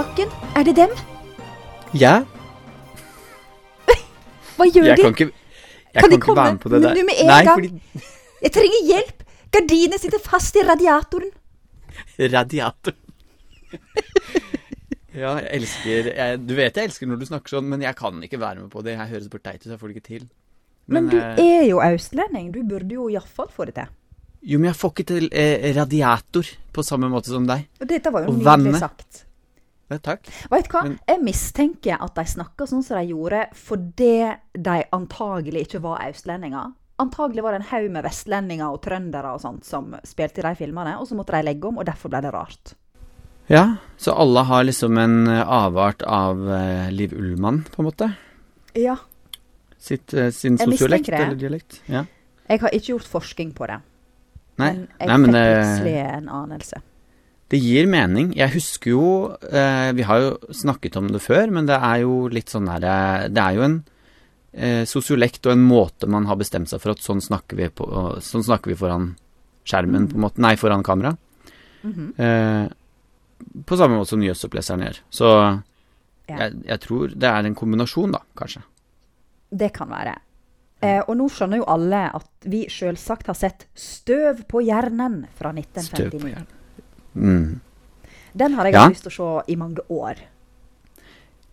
Herr Bakken, er det dem? Ja? Hva gjør Jeg de? kan ikke, jeg Kan kan de ikke være med på det der. med en Nei, gang? fordi Jeg trenger hjelp! Gardinene sitter fast i radiatoren. Radiator. ja, jeg elsker jeg, Du vet jeg elsker når du snakker sånn, men jeg kan ikke være med på det. Jeg høres bare teit ut, jeg får det ikke til. Men, du eh, er jo østlending. Du burde jo iallfall få det til. Jo, men jeg får ikke til eh, radiator på samme måte som deg. Og dette var jo Og nydelig vannet. sagt. Ja, takk. Vet du hva? Men- Jeg mistenker at de snakka sånn som de gjorde fordi de antagelig ikke var østlendinger. Antagelig var det en haug med vestlendinger og trøndere og sånt som spilte i de filmene, og så måtte de legge om, og derfor ble det rart. Ja, så alle har liksom en eh, avart av eh, Liv Ullmann, på en måte? Ja. Sitt, eh, sin sosiolekt eller dialekt? Ja. Jeg har ikke gjort forskning på det, Nei, men jeg nei men fikk plutselig en anelse. Det gir mening. Jeg husker jo eh, Vi har jo snakket om det før, men det er jo litt sånn der eh, Det er jo en eh, sosiolekt og en måte man har bestemt seg for at sånn snakker vi, på, sånn snakker vi foran skjermen, på en måte. Nei, foran kamera. Mhm. Eh, på samme måte som nyhetsoppleseren gjør. Så Ja. jeg, jeg tror det er en kombinasjon, da, kanskje. Det kan være. Eh, og nå skjønner jo alle at vi selvsagt har sett 'Støv på hjernen' fra Støv på 1959. hjernen. Mm. Den har jeg Ja. lyst til å se i mange år.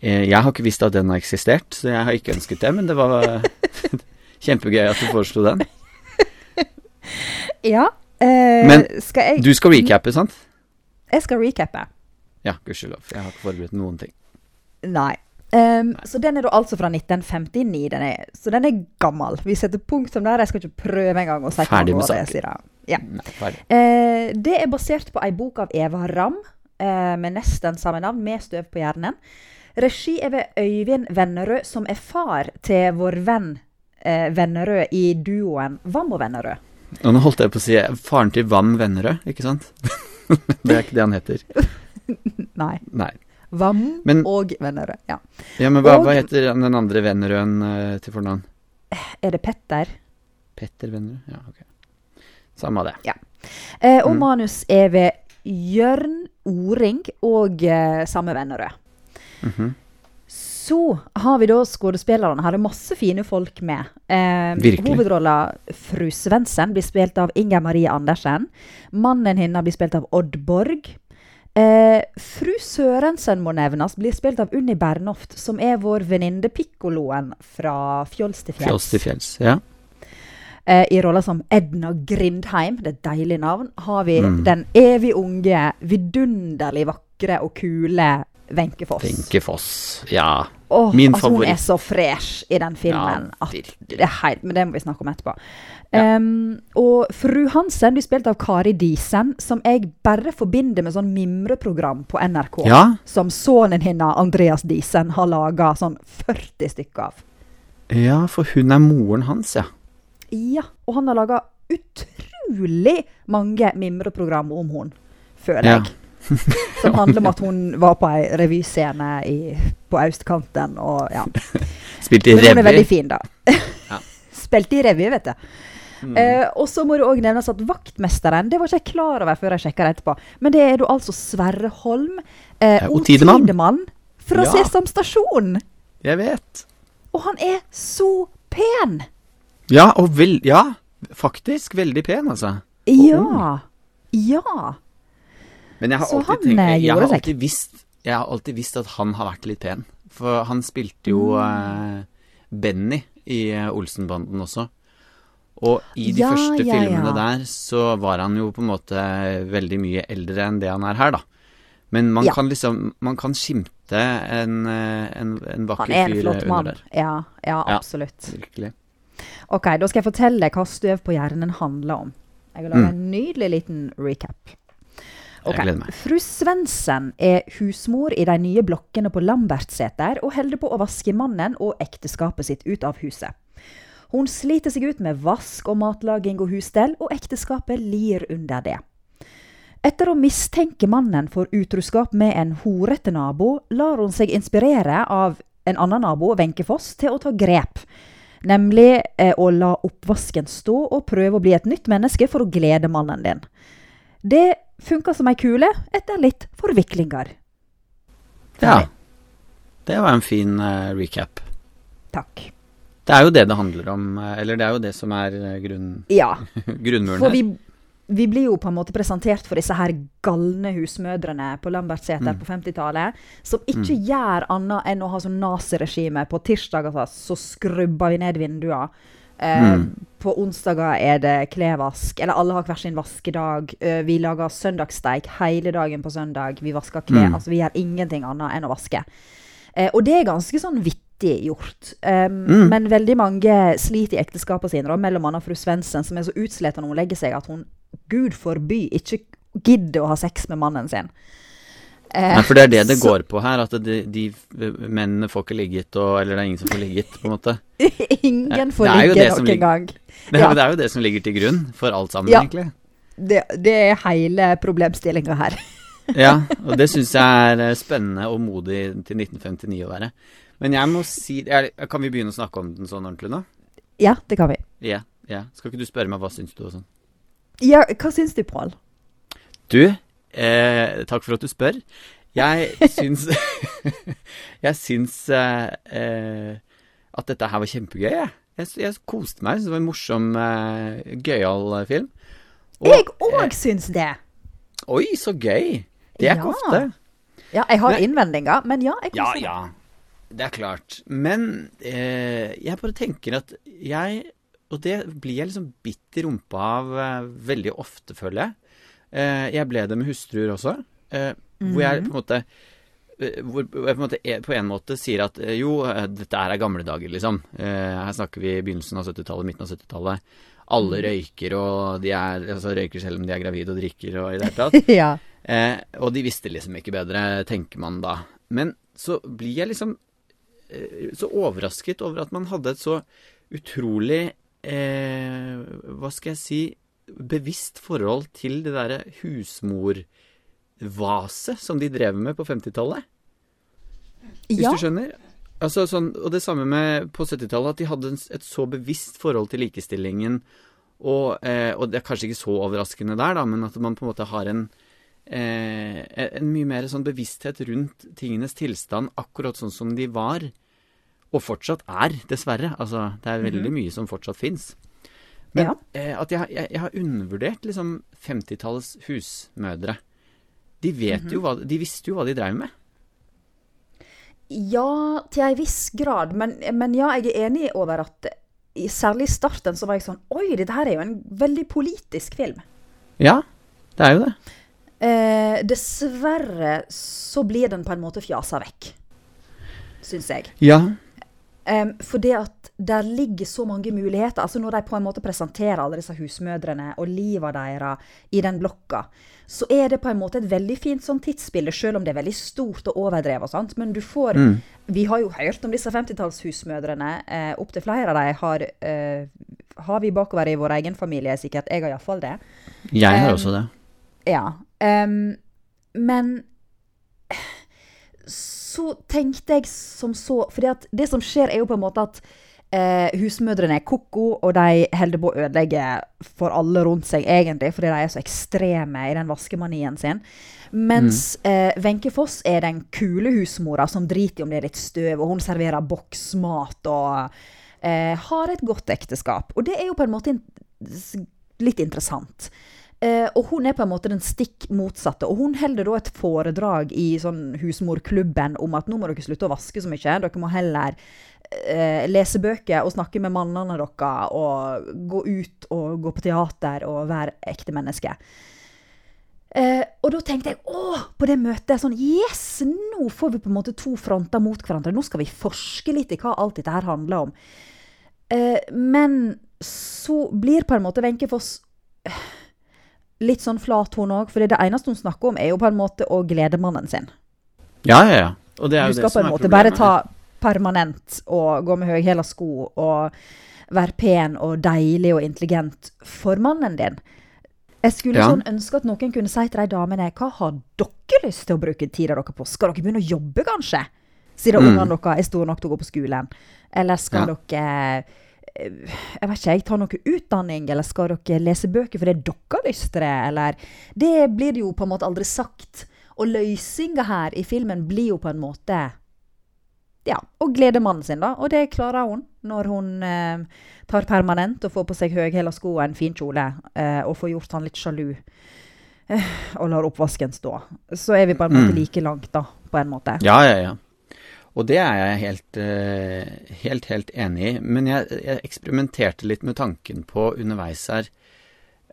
Eh, Jeg har ikke visst at den har eksistert, så jeg har ikke ønsket det, men det var kjempegøy at du foreslo den. Ja. Eh, Men skal jeg Du skal recappe, sant? Jeg skal recappe. Ja, gudskjelov. Jeg har ikke forberedt noen ting. Nei. Ehm, Så den er da altså fra 1959. Den er, så den er gammel. Vi setter punktum der. Jeg skal ikke prøve engang å si Ferdig med år det er. Ja. Nei. Eh, det er basert på ei bok av Eva Ram eh, med nesten samme navn, 'Med støv på hjernen'. Regi er ved Øyvind Vennerød, som er far til vår venn eh, Vennerød i duoen Vam og Vennerød. Og nå holdt jeg på å si faren til Vam Vennerød, ikke sant? det er ikke det han heter. Nei. Nei. Vam Men- og Vennerød. Ja. Ja, men hva, Og- hva heter den andre Vennerøden eh, til fornavn? Er det Petter? Petter Vennerød? Ja, ok. Samme det. Ja. Eh, og Mm. manus er ved Jørn Oring og eh, samme Vennerød. Mhm. Så har vi da skuespillerne. Her er masse fine folk med. Eh, Virkelig. Hovedrolla fru Svendsen blir spilt av Inger Marie Andersen. Mannen hennes blir spilt av Odd Borg. Eh, fru Sørensen må nevnes, blir spilt av Unni Bernhoft, som er vår venninne Pikkoloen fra Fjols til fjells. Fjols til fjells. Ja. Eh, I rolla som Edna Grindheim, det er et deilig navn, har vi Mm. den evig unge, vidunderlig vakre og kule Wenche Foss. Wenche Foss. Ja. Åh, Min altså, Hun er så fresh i den filmen. Ja, det er helt, men det må vi snakke om etterpå. Ja. Um, og fru Hansen blir spilt av Kari Disen, som jeg bare forbinder med sånn mimreprogram på NRK. Ja. Som sønnen hennes, Andreas Disen, har laga sånn 40 stykker av. ja, for hun er moren hans, ja. Ja, og han har laga utrolig mange mimreprogram om hun, føler Ja. jeg. Som handler om at hun var på ei revyscene i, på østkanten og ja. Spilte i revy. hun er veldig fin, da. Ja. Spilte i revy, vet du. Mm. Eh, og så må det òg nevnes at vaktmesteren Det var ikke jeg klar over før jeg sjekka det etterpå. Men det er da altså Sverre Holm. Eh, Ja, og Tidemann. Tidemann fra Ja. Sesam stasjon. Jeg vet. Og han er så pen! Ja, og vel Ja, faktisk veldig pen, altså. Ja. Ja. Men jeg har Så alltid han, tenkt eh, jeg, gjorde har seg. alltid visst, jeg har alltid visst at han har vært litt pen. For han spilte jo Mm. eh, Benny i eh, Olsenbanden også. Og i de Ja, første ja, filmene ja. der så var han jo på en måte veldig mye eldre enn det han er her, da. Men man Ja. kan liksom Man kan skimte en, eh, en, en vakker Han er en fyr flott under mann. der. Ja, ja, Ja. absolutt. Virkelig. Ok, da skal jeg fortelle deg hva Støv på hjernen handler om. Jeg har laga Mm. en nydelig liten recap. Meg. Fru Svendsen er husmor i de nye blokkene på Lambertseter og holder på å vaske mannen og ekteskapet sitt ut av huset. Hun sliter seg ut med vask og matlaging og husstell, og ekteskapet lir under det. Etter å mistenke mannen for utroskap med en horete nabo, lar hun seg inspirere av en annen nabo, Wenche Foss, til å ta grep. Nemlig eh, å la oppvasken stå og prøve å bli et nytt menneske for å glede mannen din. Det funka som ei kule etter litt forviklinger. Ja. Det var en fin uh, recap. Takk. Det er jo det det handler om, eh, eller det er jo det som er eh, grunn, Ja. grunnmuren For her. vi, vi blir jo på en måte presentert for disse her galne husmødrene på Lambertseter Mm. på 50-tallet, som ikke gjør annet enn å ha sånn naziregime. På tirsdager altså, så skrubber vi ned vinduene. Eh, Mm. På onsdager er det klevask, eller alle har hver sin vaskedag. Eh, vi lager søndagssteik hele dagen på søndag. Vi vasker klær. Mm. Altså, vi gjør ingenting annet enn å vaske. Eh, og det er ganske sånn vittig gjort. Um, Mm. Men veldig mange sliter i ekteskapet sine, mellom annet fru Svendsen, som er så utsliten når hun legger seg at hun, gud forby, ikke gidder å ha sex med mannen sin. Eh, Nei, for det er det det så- går på her, at de, de mennene får ikke ligget, og, eller det er ingen som får ligget, på en måte. Ingen får ligge noen ligger- gang. Det, Ja. det er jo det som ligger til grunn for alt sammen, Ja. egentlig. Det, det er hele problemstillinga her. Ja, og det syns jeg er eh, spennende og modig til 1959 å være. Men jeg må si jeg, Kan vi begynne å snakke om den sånn ordentlig nå? Ja, det kan vi. Ja. yeah. Skal ikke du spørre meg hva syns du og sånn? Ja, hva syns du, Pål? Du, eh, takk for at du spør. Jeg syns Jeg syns eh, eh, at dette her var kjempegøy, jeg. Jeg, jeg koste meg. Det var en morsom, eh, gøyal film. Og- Jeg òg syns det. Oi, så gøy! Det er ikke Ja. ofte. Ja, jeg har Men- innvendinger, men ja, jeg Ja, koser meg. ja. Det er klart. Men eh, jeg bare tenker at jeg Og det blir jeg liksom bitt i rumpa av uh, veldig ofte, føler jeg. Uh, jeg ble det med hustruer også. eh, Hvor jeg på en måte hvor jeg på en, måte, på en måte sier at jo, dette er gamle dager, liksom. Her snakker vi begynnelsen av 70-tallet, midten av 70-tallet. Alle røyker, og de er, altså, røyker selv om de er gravide og drikker og i det hele tatt. ja. Eh, og de visste liksom ikke bedre, tenker man da. Men så blir jeg liksom så overrasket over at man hadde et så utrolig eh, Hva skal jeg si bevisst forhold til det derre husmorvaset som de drev med på 50-tallet. Hvis ja. du skjønner? Altså sånn, og det samme med på 70-tallet, at de hadde et så bevisst forhold til likestillingen. Og, eh, og det er kanskje ikke så overraskende der, da, men at man på en måte har en, eh, en mye mer sånn bevissthet rundt tingenes tilstand, akkurat sånn som de var. Og fortsatt er, dessverre. Altså, det er veldig mye som fortsatt fins. Men Ja. eh, at jeg, jeg, jeg har undervurdert liksom 50-tallets husmødre. De vet jo hva De visste jo hva de drev med. Ja, til en viss grad. Men, men ja, jeg er enig over at i, særlig i starten så var jeg sånn Oi, dette her er jo en veldig politisk film. Ja, det er jo det. Eh, dessverre så blir den på en måte fjasa vekk. Syns jeg. Ja. Um, for det at der ligger så mange muligheter. altså Når de på en måte presenterer alle disse husmødrene og livet deres i den blokka, så er det på en måte et veldig fint sånn tidsbilde, selv om det er veldig stort og overdrevet. og sånt, Men du får Mm. Vi har jo hørt om disse 50-tallshusmødrene. Eh, Opptil flere av dem har, eh, har vi bakover i vår egen familie, sikkert. Jeg har iallfall det. Jeg har Um, også det. Ja. Um, men så tenkte jeg som så For det som skjer, er jo på en måte at eh, husmødrene er ko-ko, og de holder på å ødelegge for alle rundt seg, egentlig, fordi de er så ekstreme i den vaskemanien sin. Mens eh, Foss er den kule husmora som driter i om det er litt støv, og hun serverer boksmat og eh, har et godt ekteskap. Og det er jo på en måte in litt interessant. Eh, og hun er på en måte den stikk motsatte. Og hun holder da et foredrag i sånn husmorklubben om at nå må dere slutte å vaske så mye. Dere må heller eh, lese bøker og snakke med mannene deres og gå ut og gå på teater og være ekte menneske. Eh, og da tenkte jeg å, på det møtet sånn Yes! Nå får vi på en måte to fronter mot hverandre. Nå skal vi forske litt i hva alt dette her handler om. Eh, men så blir på en måte Wenche Foss litt sånn flat, hun òg. For det eneste hun snakker om, er jo på en måte å glede mannen sin. Ja, ja, ja. Og det er Du skal på en er måte bare ta permanent og gå med høyhæla sko og være pen og deilig og intelligent for mannen din. Jeg skulle Ja. sånn ønske at noen kunne si til de damene hva har dere lyst til å bruke tida dere på? Skal dere begynne å jobbe, kanskje? Siden Mm. ungene deres er store nok til å gå på skolen. Eller skal Ja. dere eh, jeg vet ikke, jeg tar noe utdanning, eller skal dere lese bøker fordi dere har lyst til det, eller Det blir jo på en måte aldri sagt. Og løsninga her i filmen blir jo på en måte ja, å glede mannen sin, da. Og det klarer hun når hun eh, tar permanent og får på seg høyhæla sko og en fin kjole. Eh, og får gjort han litt sjalu. Eh, og lar oppvasken stå. Så er vi på en måte Mm. like langt, da. På en måte. Ja, ja, ja. Og det er jeg helt, eh, helt, helt enig i. Men jeg, jeg eksperimenterte litt med tanken på underveis her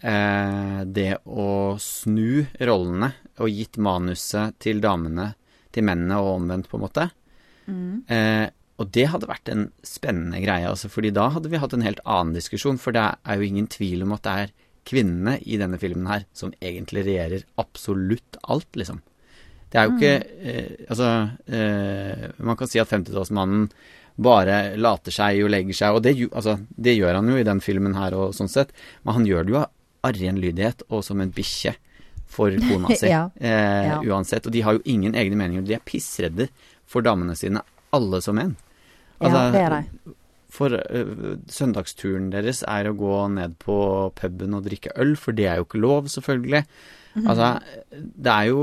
eh, det å snu rollene og gitt manuset til damene, til mennene og omvendt, på en måte. Mm. Eh, og det hadde vært en spennende greie, altså, fordi da hadde vi hatt en helt annen diskusjon. For det er jo ingen tvil om at det er kvinnene i denne filmen her som egentlig regjerer absolutt alt, liksom. Det er jo ikke eh, Altså, eh, man kan si at 50-tallsmannen bare later seg og legger seg, og det, altså, det gjør han jo i den filmen her og sånn sett, men han gjør det jo av ren lydighet og som en bikkje for kona si, Ja. eh, Ja. uansett. Og de har jo ingen egne meninger, de er pissredde for damene sine, alle som en. Ja, det er de. For uh, søndagsturen deres er å gå ned på puben og drikke øl, for det er jo ikke lov, selvfølgelig. Mhm. Altså, det er jo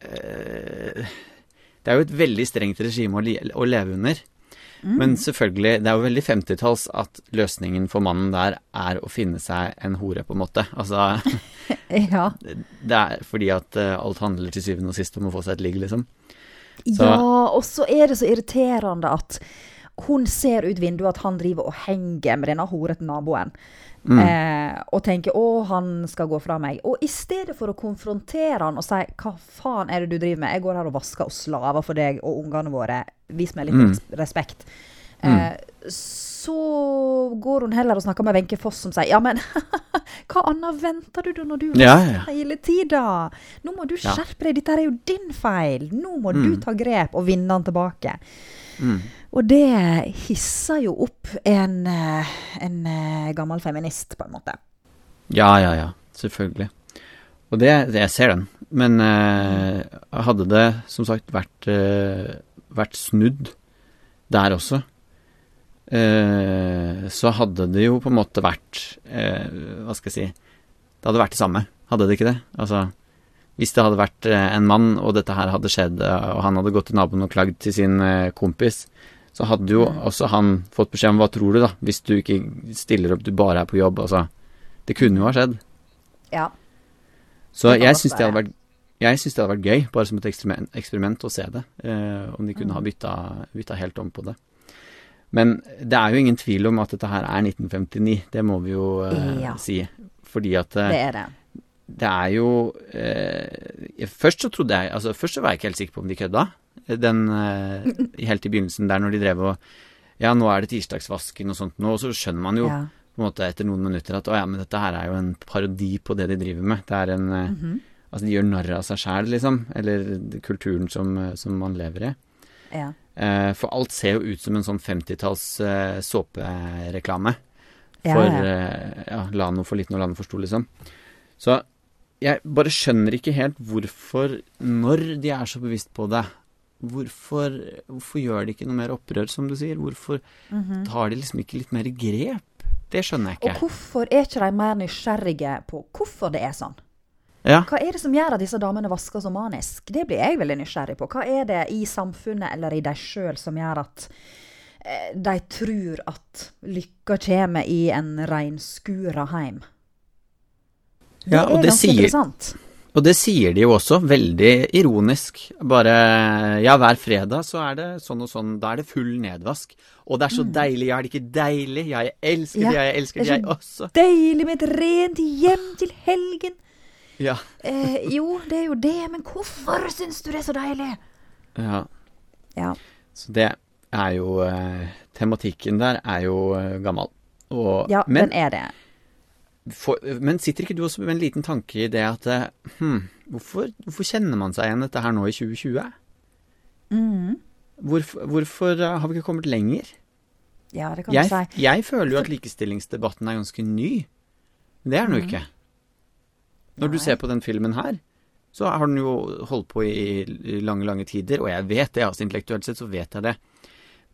Det er jo et veldig strengt regime å, li å leve under. Mm. Men selvfølgelig, det er jo veldig 50-talls at løsningen for mannen der er å finne seg en hore, på en måte. Altså, Ja. det er fordi at øh, alt handler til syvende og sist om å få seg et ligg, liksom. Så- Ja, og så er det så irriterende at hun ser ut vinduet at han driver og henger med denne horete naboen. Mm. Eh, og tenker 'å, han skal gå fra meg'. Og i stedet for å konfrontere han og si 'hva faen er det du driver med', 'jeg går her og vasker og slaver for deg og ungene våre', vis meg litt Mm. respekt. Eh, så går hun heller og snakker med Wenche Foss som sier 'ja, men hva annet venter du da når du Ja, ja, hele tida'? 'Nå må du skjerpe deg, dette er jo din feil'. 'Nå må Mm. du ta grep og vinne han tilbake'. Mm. Og det hisser jo opp en, eh, en eh, gammel feminist, på en måte. Ja, ja, ja. Selvfølgelig. Og det, det jeg ser den. Men eh, hadde det som sagt vært, eh, vært snudd der også, så hadde det jo på en måte vært eh, Hva skal jeg si Det hadde vært det samme, hadde det ikke det? Altså, hvis det hadde vært eh, en mann, og dette her hadde skjedd, eh, og han hadde gått til naboen og klagd til sin eh, kompis, så hadde jo også han fått beskjed om hva tror du, da, hvis du ikke stiller opp, du bare er på jobb. Altså, det kunne jo ha skjedd. Ja. Så jeg syns det, hadde vært- jeg synes det hadde vært gøy, bare som et eksperiment, eksperiment å se det. Eh, om de kunne ha bytta, bytta helt om på det. Men det er jo ingen tvil om at dette her er 1959, det må vi jo eh, Ja. si. Fordi at eh, Det er det. det er jo eh, Først så trodde jeg Altså, først så var jeg ikke helt sikker på om de kødda. Den eh, Helt i begynnelsen der når de drev og Ja, nå er det tirsdagsvasken og sånt nå, og så skjønner man jo Ja. på en måte etter noen minutter at å ja, men dette her er jo en parodi på det de driver med. Det er en eh, -hmm. Altså, de gjør narr av seg sjæl, liksom. Eller kulturen som, som man lever i. ja. Eh, for alt ser jo ut som en sånn 50-talls eh, såpereklame. Ja, For ja. eh, ja, Lano for liten og Lano for stor, liksom. Så jeg bare skjønner ikke helt hvorfor, når de er så bevisst på det, hvorfor, hvorfor gjør de ikke noe mer opprør, som du sier? Hvorfor Mhm. tar de liksom ikke litt mer grep? Det skjønner jeg ikke. Og hvorfor er ikke de mer nysgjerrige på hvorfor det er sånn? Ja. Hva er det som gjør at disse damene vasker så manisk? Det blir jeg veldig nysgjerrig på. Hva er det i samfunnet eller i dem sjøl som gjør at eh, de tror at lykka kommer i en reinskura heim? Det Ja, og er det ganske sier- interessant. Og det sier de jo også, veldig ironisk. Bare ja, hver fredag så er det sånn og sånn, da er det full nedvask. Og det er så deilig, ja, er det ikke deilig? Ja, jeg elsker Mm. Ja, det, jeg elsker det jeg så- også. Deilig med et rent hjem til helgen. Ja. Eh, jo, det er jo det, men hvorfor syns du det er så deilig? ja. Ja. Så det er jo eh, Tematikken der er jo eh, gammel. Og, Ja, men, den er det. for, men sitter ikke du også med en liten tanke i det at eh, hm, hvorfor, hvorfor kjenner man seg igjen dette her nå i 2020? Mm. Hvorfor, hvorfor eh, har vi ikke kommet lenger? Ja, det kan Jeg, du si. jeg føler jo at likestillingsdebatten er ganske ny. Det er den jo ikke. Når du ser på den filmen her, så har den jo holdt på i, lange, lange tider, og jeg vet det, altså intellektuelt sett så vet jeg det.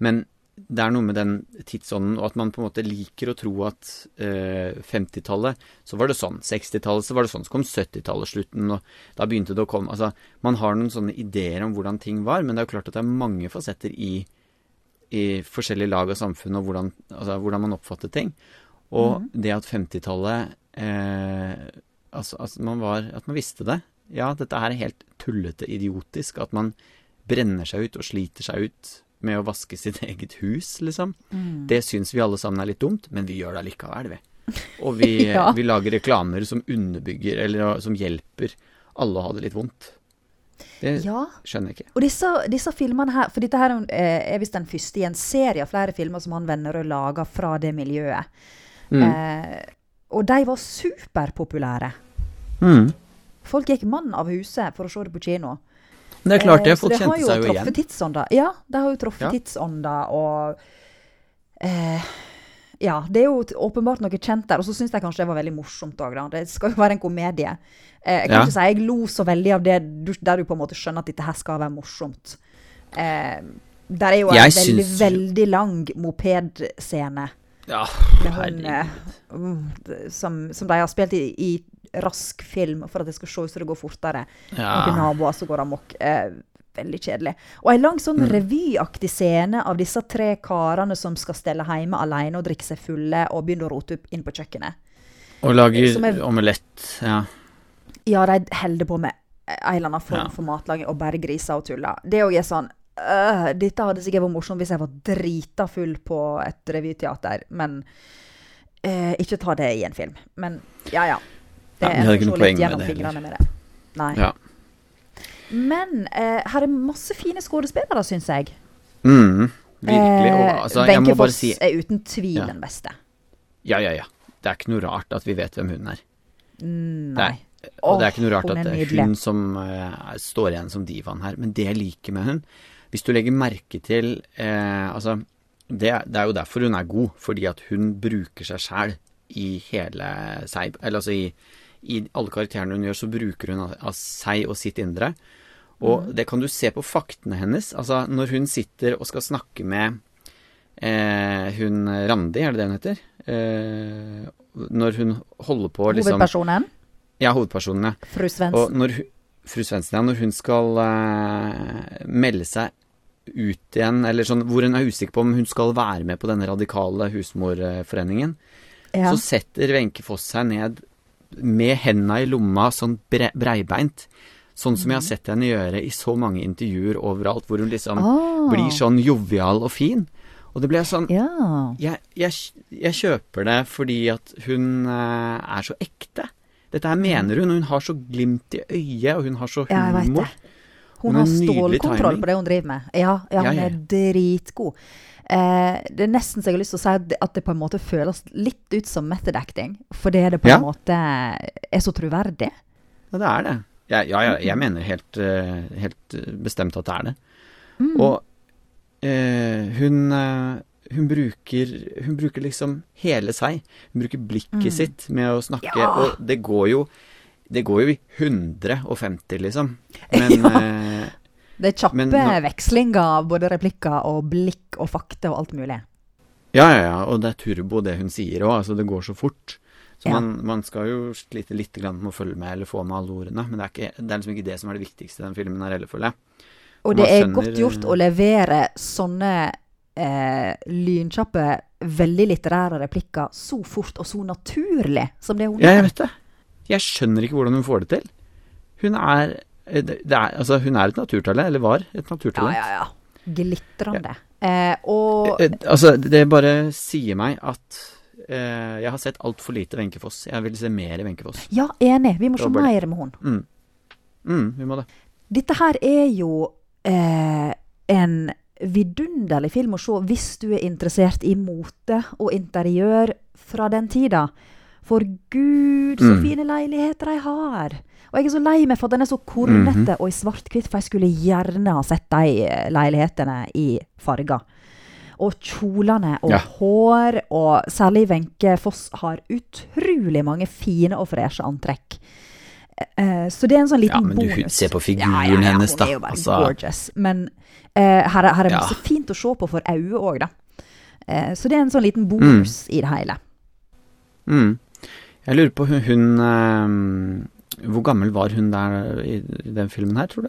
Men det er noe med den tidsånden, og at man på en måte liker å tro at eh, 50-tallet, så var det sånn. 60-tallet, så var det sånn. Så kom 70-tallet, slutten, og da begynte det å komme Altså, man har noen sånne ideer om hvordan ting var, men det er jo klart at det er mange fasetter i, i forskjellige lag av samfunnet, og hvordan, altså, hvordan man oppfatter ting. Og mm. det at 50-tallet eh, altså, altså, man var At man visste det. Ja, dette her er helt tullete idiotisk. At man brenner seg ut og sliter seg ut med å vaske sitt eget hus, liksom. Mm. Det syns vi alle sammen er litt dumt, men vi gjør det allikevel, vi. Og vi, ja. vi, lager reklamer som underbygger, eller som hjelper alle å ha det litt vondt. Det ja. skjønner jeg ikke. Og disse, disse, filmene her For dette her er eh, visst den første i en serie av flere filmer som han Vennerød lager fra det miljøet. Mm. Eh, og de var superpopulære. Mm. Folk gikk mann av huset for å se det på kino. Det er klart det. Eh, Folk kjente seg jo igjen. Tidsånda. Ja, de har jo truffet ja. tidsånda og eh, Ja, det er jo åpenbart noe kjent der. Og så syns jeg kanskje det var veldig morsomt òg, da. Det skal jo være en komedie. Eh, jeg kan ja. ikke si jeg lo så veldig av det der du på en måte skjønner at dette her skal være morsomt. Eh, der er jo en jeg veldig, syns... veldig lang mopedscene. Ja, herregud. Uh, som, som, de har spilt i, i rask film for at det skal se ut som det går fortere. Ja. Noen naboer som går amok. Eh, veldig kjedelig. Og en lang sånn mm. revyaktig scene av disse tre karene som skal stelle hjemme alene og drikke seg fulle og begynne å rote opp inn på kjøkkenet. Og lage er, omelett, ja. Ja, de holder på med en eller annen form ja. for matlaging og bare griser og tuller. Det òg er sånn øh, Dette hadde sikkert vært morsomt hvis jeg var drita full på et revyteater, men øh, ikke ta det i en film. Men ja, ja. Det ja, er ikke noe poeng med det. Med det. Nei. Ja. Men eh, her er masse fine skuespillere, syns jeg. Mm, virkelig. Og, eh, altså, Wenche Foss si... er uten tvil ja. den beste. Ja, ja, ja. Det er ikke noe rart at vi vet hvem hun er. Mm, nei. Det er, og det er ikke noe rart at det er hun som uh, står igjen som divaen her. Men det jeg liker med hun, hvis du legger merke til eh, Altså, det, det, er jo derfor hun er god. Fordi at hun bruker seg sjæl i hele seg Eller altså i i alle karakterene hun gjør, så bruker hun av, av seg og sitt indre. Og mm. det kan du se på faktene hennes. Altså, når hun sitter og skal snakke med eh, hun Randi, er det det hun heter? Eh, når hun holder på liksom Hovedpersonen? Ja, hovedpersonen, ja. Fru Svendsen. Og når, fru Svendsen, ja. Når hun skal eh, melde seg ut igjen, eller sånn hvor hun er usikker på om hun skal være med på denne radikale husmorforeningen, ja. så setter Wenche Foss seg ned med henda i lomma, sånn bre breibeint. Sånn som jeg har mhm. sett henne gjøre i så mange intervjuer overalt, hvor hun liksom oh. blir sånn jovial og fin. Og det ble sånn ja. jeg, jeg, jeg, kjøper det fordi at hun uh, er så ekte. Dette her mener hun, og hun har så glimt i øyet, og hun har så humor. Ja, hun, hun har stålkontroll på det hun driver med. Ja, ja hun er dritgod. Eh, det er nesten så jeg har lyst til å si at det, at det, på en måte føles litt ut som method acting. Fordi det på en måte er så troverdig. Ja, det er det. Ja, ja, ja jeg mener helt, eh, helt, bestemt at det er det. Mm. Og eh, hun, eh, hun, bruker, hun bruker liksom hele seg. Hun bruker blikket mm. sitt med å snakke, ja. og det går jo det går jo i 150, liksom. Men ja. eh, det er kjappe men, vekslinger av både replikker og blikk og fakta og alt mulig. Ja, ja, ja, og det er turbo det hun sier òg. Altså, det går så fort. Så ja. man, man, skal jo slite litt med å følge med eller få med alle ordene. Men det er, ikke, det er liksom ikke det som er det viktigste i den filmen her heller, føler jeg. Og det er godt gjort å levere sånne eh, lynkjappe, veldig litterære replikker så fort og så naturlig som det hun gjør. Ja, jeg vet det. Jeg skjønner ikke hvordan hun får det til. Hun er Eh, er, altså, hun er et naturtalent, eller var et naturtalent. Ja, ja, ja. Glitrende. Ja. Eh, og eh, Altså, det bare sier meg at eh, jeg har sett altfor lite Wenche Foss. Jeg vil se mer Wenche Foss. Ja, enig. Vi må se mer med hun. Mm. mm. vi må det. Dette her er jo eh, en vidunderlig film å se hvis du er interessert i mote og interiør fra den tida. For gud, så mm. fine leiligheter de har! Og jeg er så lei meg for at den er så kornete mm -hmm. og i svart-hvitt, for jeg skulle gjerne ha sett de eh, leilighetene i farger. Og kjolene og ja. hår, og særlig Wenche Foss har utrolig mange fine og freshe antrekk. Uh, så det er en sånn liten bonus. Ja, men du ser på figuren ja, ja, hennes, da. Hun er jo bare altså. gorgeous. Men uh, her, her, er masse fint å se på for øyet òg, da. Uh, så det er en sånn liten bonus i det hele. Mm. Jeg lurer på hun, hun eh, Hvor gammel var hun der i, den filmen her, tror du?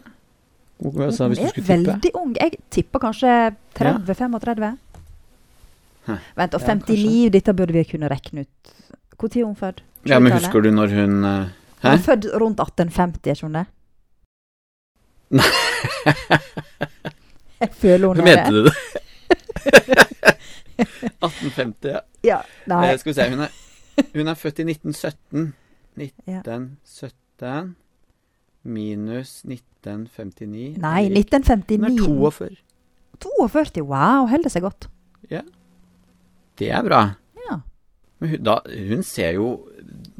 Altså, Hun hvis du er tippe? veldig ung. Jeg tipper kanskje 30-35. Ja. Vent, og Ja, 59, dette burde vi kunne regne ut. Når er hun født? Ja, men husker du når hun eh, Hun er født rundt 1850, er ikke hun det? Nei Jeg føler hun er mente du det? 1850, ja. Ja, nei. Eh, skal vi se, hun er, hun er født i 1917. Ja. 1917 minus 1959 Nei, 1959. Hun er 1959. 42. 42, wow, holder seg godt. Ja. Det er bra. Ja. Men hun, da, hun ser jo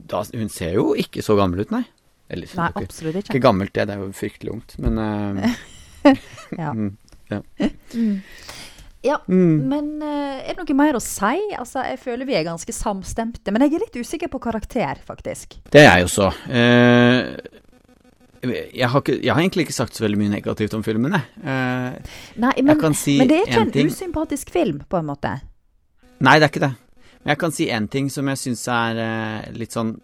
da, Hun ser jo ikke så gammel ut, nei. Eller Nei, ikke, absolutt ikke. ikke gammelt, det. Det er jo fryktelig ungt. Men uh, Ja. ja. Mm. Ja, mm. men eh, er det noe mer å si? Altså, jeg føler vi er ganske samstemte, men jeg er litt usikker på karakter, faktisk. Det er jeg også. Eh, jeg, har ikke, jeg har egentlig ikke sagt så veldig mye negativt om filmen, jeg. Eh, Nei, jeg men, kan si men det er ikke en en usympatisk film, på en måte. Nei, det er ikke det. Men jeg kan si én ting som jeg syns er eh, litt sånn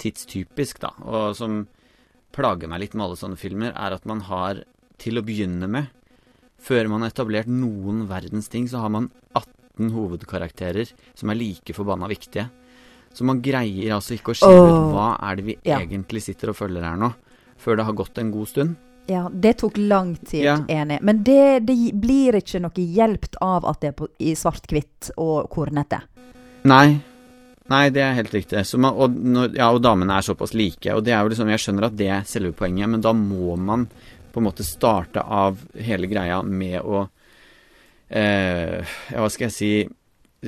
tidstypisk, da, og som plager meg litt med alle sånne filmer, er at man har til å begynne med, før man har etablert noen verdens ting, så har man 18 hovedkarakterer som er like forbanna viktige. Så man greier altså ikke å skille ut hva er det vi Ja. egentlig sitter og følger her nå, før det har gått en god stund. Ja, det tok lang tid, Ja. enig. Men det, det blir ikke noe hjelpt av at det er på, i svart-hvitt og kornete. Nei. Nei, det er helt riktig. Så man, og, når, ja, og damene er såpass like. Og det er jo liksom, jeg skjønner at det er selve poenget, men da må man på en måte starte av hele greia med å eh, Ja, hva skal jeg si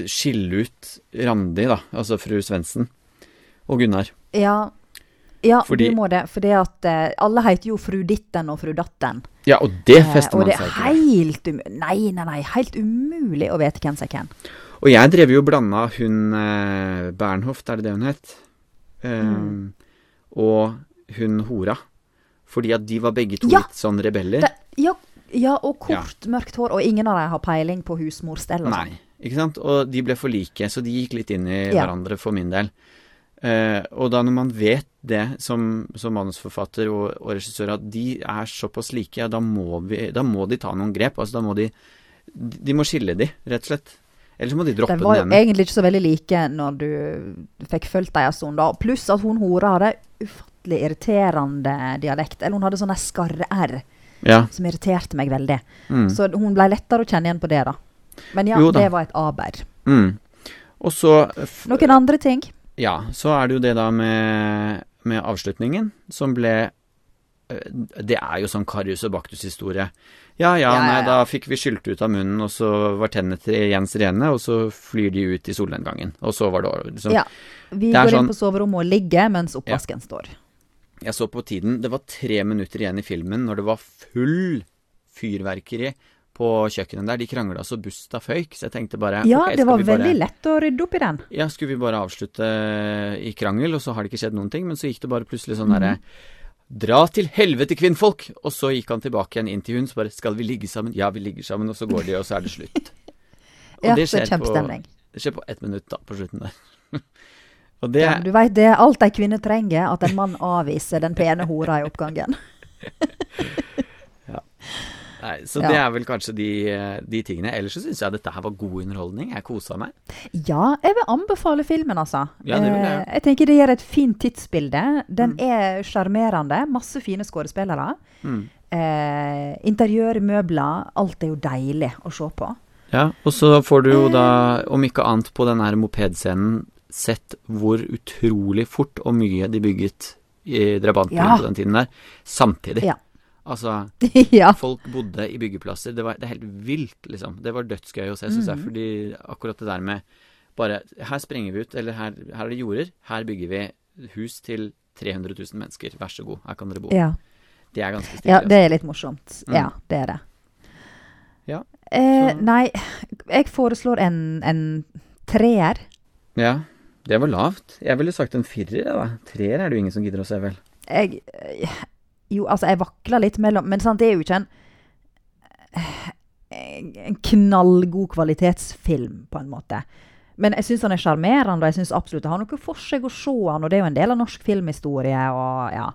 Skille ut Randi, da. Altså fru Svendsen. Og Gunnar. Ja, ja Fordi- du må det. For det at eh, alle heter jo fru Ditten og fru Datten. Ja, og det Eh, fester man seg seg Og ikke er helt um Nei, nei, nei. Helt umulig å vite hvem som er hvem. Og jeg drev jo og blanda hun eh, Bernhoft, er det det hun het? Eh, Mm. Og hun hora. Fordi at de var begge to Ja! litt sånn rebeller. Det, ja, ja, og kort, mørkt hår. Og ingen av dem har peiling på husmorstell. Nei, ikke sant? Og de ble for like, så de gikk litt inn i hverandre for min del. Uh, og da når man vet det som, som manusforfatter og, og regissør, at de er såpass like, ja, da må, vi, da må de ta noen grep. Altså da må de De må skille de, rett og slett. Ellers må de droppe De var jo den egentlig ikke så veldig like når du fikk fulgt dem en stund. da. Pluss at hun hora hadde ufattelig irriterende dialekt. Eller hun hadde sånn skarre-r Ja. som irriterte meg veldig. Mm. Så hun ble lettere å kjenne igjen på det, da. Men ja, da. det var et aber. Mm. Og så Noen andre ting? Ja, så er det jo det da med, med avslutningen, som ble eh, Det er jo sånn Karius og Baktus-historie. Ja, ja, Ja, ja, nei, ja. da fikk vi skylt ut av munnen, og så var tennene Jens rene, og så flyr de ut i solnedgangen. Og så var det. Liksom. Ja. Vi Det går sånn- inn på soverommet og ligger mens oppvasken står. Jeg så på tiden, det var tre minutter igjen i filmen når det var full fyrverkeri på kjøkkenet der. De krangla så busta føyk, så jeg tenkte bare Ja, okay, det var bare- veldig lett å rydde opp i den. Ja, skulle vi bare avslutte i krangel, og så har det ikke skjedd noen ting, men så gikk det bare plutselig sånn Mhm. derre Dra til helvete, kvinnfolk! Og så gikk han tilbake igjen inn til hun, så bare Skal vi ligge sammen? Ja, vi ligger sammen, og så går de, og så er det slutt. Og Ja, det så skjer på, det skjer på ett minutt, da, på slutten der. og det Ja, du veit det alt ei kvinne trenger, at en mann avviser den pene hora i oppgangen. Nei, så Ja. det er vel kanskje de, de tingene. Ellers så syns jeg dette her var god underholdning. Jeg kosa meg. Ja, jeg vil anbefale filmen, altså. Ja, det vil jeg. Eh, jeg tenker det gir et fint tidsbilde. Den Mm. er sjarmerende. Masse fine skuespillere. Mm. Eh, interiør, møbler. Alt er jo deilig å se på. Ja, og så får du jo Eh. da, om ikke annet på den her mopedscenen, sett hvor utrolig fort og mye de bygget i drabanten Ja. på den tiden der, samtidig. Ja. Altså, ja. folk bodde i byggeplasser. Det, var, det er helt vilt, liksom. Det var dødsgøy å se, syns jeg. Mhm. Fordi akkurat det der med bare Her sprenger vi ut, eller her, her er det jorder. Her bygger vi hus til 300 000 mennesker. Vær så god, her kan dere bo. ja. Det er ganske stilig. Ja, altså. det er litt morsomt. Mm. Ja, det er det. Ja, Eh, nei, jeg foreslår en, en treer. ja, det var lavt. Jeg ville sagt en firer, jeg, da. Treer er det jo ingen som gidder å se, vel. Jeg eh, Jo, altså, jeg vakler litt mellom Men sant, det er jo ikke en en knallgod kvalitetsfilm, på en måte. Men jeg syns han er sjarmerende, og jeg syns absolutt det har noe for seg å se han, og det er jo en del av norsk filmhistorie, og ja.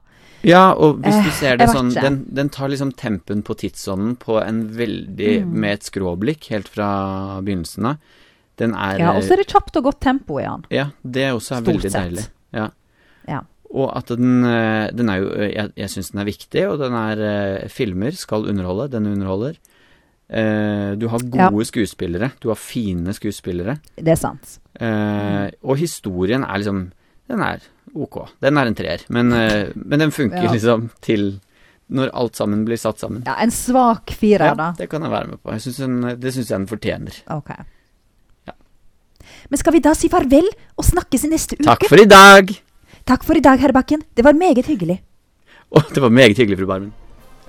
Ja, og hvis du Eh, ser det sånn den, den tar liksom tempen på tidsånden på en veldig Mm. Med et skråblikk helt fra begynnelsen av. Den er ja og så er det kjapt og godt tempo i den. Ja, det også er Stort veldig sett. deilig. Ja. Ja. Og at den, eh, den er jo Jeg, jeg syns den er viktig, og den er eh, Filmer skal underholde. Den underholder. Uh, du har gode Ja. skuespillere. Du har fine skuespillere. Det er sant. Eh, og historien er liksom Den er ok. Den er en treer. Men, uh, men den funker Ja. liksom til når alt sammen blir satt sammen. Ja, En svak firer, Ja, da. det kan jeg være med på. Synes den, det syns jeg den fortjener. Ok. Men skal vi da si farvel og snakkes i neste uke? Takk for i dag! Takk for i dag, herr Bakken. Det var meget hyggelig. Å, det var meget hyggelig, fru Barmen.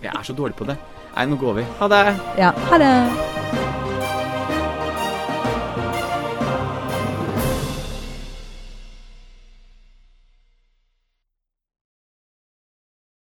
Jeg er så dårlig på det. Nei, nå går vi. Ha det. Ja, ha det.